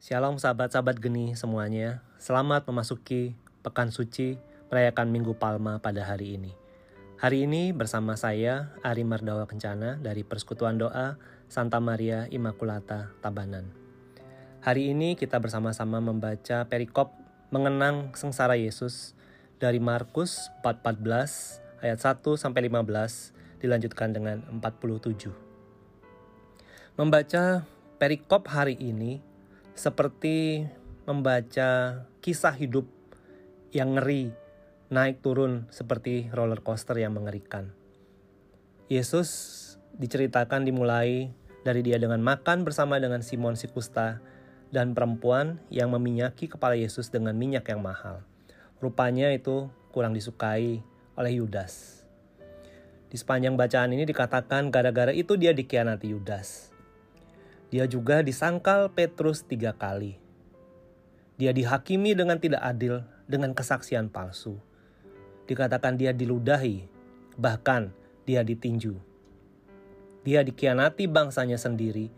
Shalom sahabat-sahabat geni semuanya. Selamat memasuki Pekan Suci merayakan Minggu Palma pada hari ini. Hari ini bersama saya Ari Mardawa Kencana dari Persekutuan Doa Santa Maria Immaculata Tabanan. Hari ini kita bersama-sama membaca perikop mengenang sengsara Yesus dari Markus 4:14 ayat 1 sampai 15 dilanjutkan dengan 47. Membaca perikop hari ini seperti membaca kisah hidup yang ngeri, naik turun seperti roller coaster yang mengerikan. Yesus diceritakan dimulai dari dia dengan makan bersama dengan Simon si kusta dan perempuan yang meminyaki kepala Yesus dengan minyak yang mahal. Rupanya itu kurang disukai oleh Yudas. Di sepanjang bacaan ini dikatakan gara-gara itu dia dikhianati Yudas. Dia juga disangkal Petrus tiga kali. Dia dihakimi dengan tidak adil dengan kesaksian palsu. Dikatakan dia diludahi, bahkan dia ditinju. Dia dikhianati bangsanya sendiri,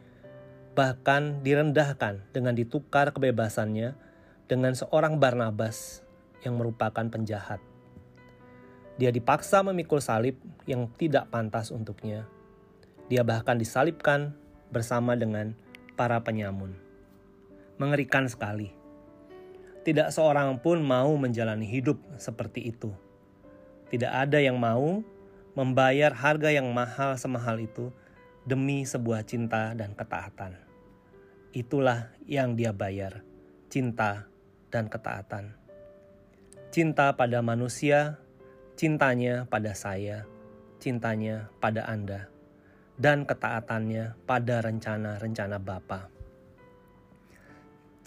bahkan direndahkan dengan ditukar kebebasannya dengan seorang Barnabas yang merupakan penjahat. Dia dipaksa memikul salib yang tidak pantas untuknya. Dia bahkan disalibkan bersama dengan para penyamun. Mengerikan sekali. Tidak seorang pun mau menjalani hidup seperti itu. Tidak ada yang mau membayar harga yang mahal semahal itu demi sebuah cinta dan ketaatan. Itulah yang dia bayar, cinta dan ketaatan. Cinta pada manusia, cintanya pada saya, cintanya pada Anda dan ketaatannya pada rencana-rencana Bapa.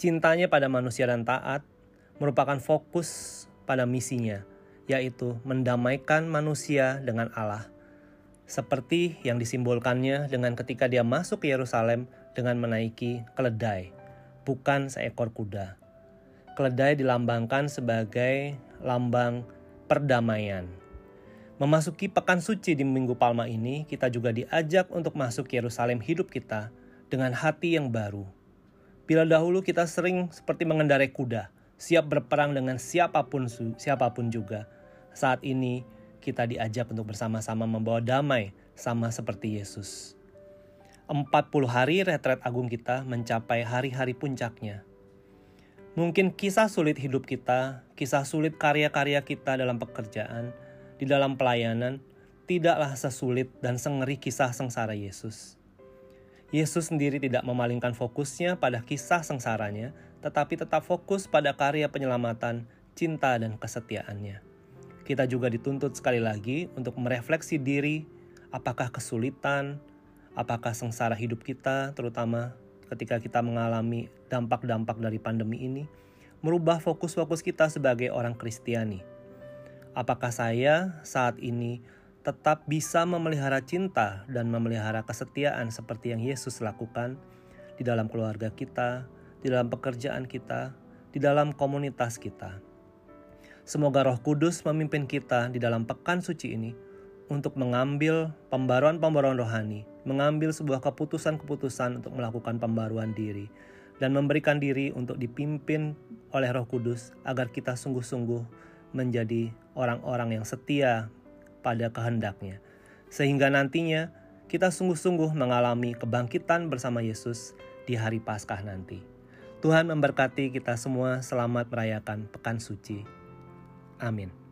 Cintanya pada manusia dan taat merupakan fokus pada misinya, yaitu mendamaikan manusia dengan Allah, seperti yang disimbolkannya dengan ketika dia masuk ke Yerusalem dengan menaiki keledai, bukan seekor kuda. Keledai dilambangkan sebagai lambang perdamaian Memasuki pekan suci di Minggu Palma ini, kita juga diajak untuk masuk Yerusalem hidup kita dengan hati yang baru. Bila dahulu kita sering seperti mengendarai kuda, siap berperang dengan siapa pun siapa pun juga. Saat ini kita diajak untuk bersama-sama membawa damai sama seperti Yesus. 40 hari retret agung kita mencapai hari-hari puncaknya. Mungkin kisah sulit hidup kita, kisah sulit karya-karya kita dalam pekerjaan, di dalam pelayanan tidaklah sesulit dan sengeri kisah sengsara Yesus. Yesus sendiri tidak memalingkan fokusnya pada kisah sengsaranya, tetapi tetap fokus pada karya penyelamatan, cinta, dan kesetiaannya. Kita juga dituntut sekali lagi untuk merefleksi diri, apakah kesulitan, apakah sengsara hidup kita, terutama ketika kita mengalami dampak-dampak dari pandemi ini, merubah fokus-fokus kita sebagai orang Kristiani Apakah saya saat ini tetap bisa memelihara cinta dan memelihara kesetiaan seperti yang Yesus lakukan di dalam keluarga kita, di dalam pekerjaan kita, di dalam komunitas kita? Semoga Roh Kudus memimpin kita di dalam pekan suci ini untuk mengambil pembaruan-pembaruan rohani, mengambil sebuah keputusan-keputusan untuk melakukan pembaruan diri, dan memberikan diri untuk dipimpin oleh Roh Kudus agar kita sungguh-sungguh menjadi orang-orang yang setia pada kehendaknya. Sehingga nantinya kita sungguh-sungguh mengalami kebangkitan bersama Yesus di hari Paskah nanti. Tuhan memberkati kita semua selamat merayakan pekan suci. Amin.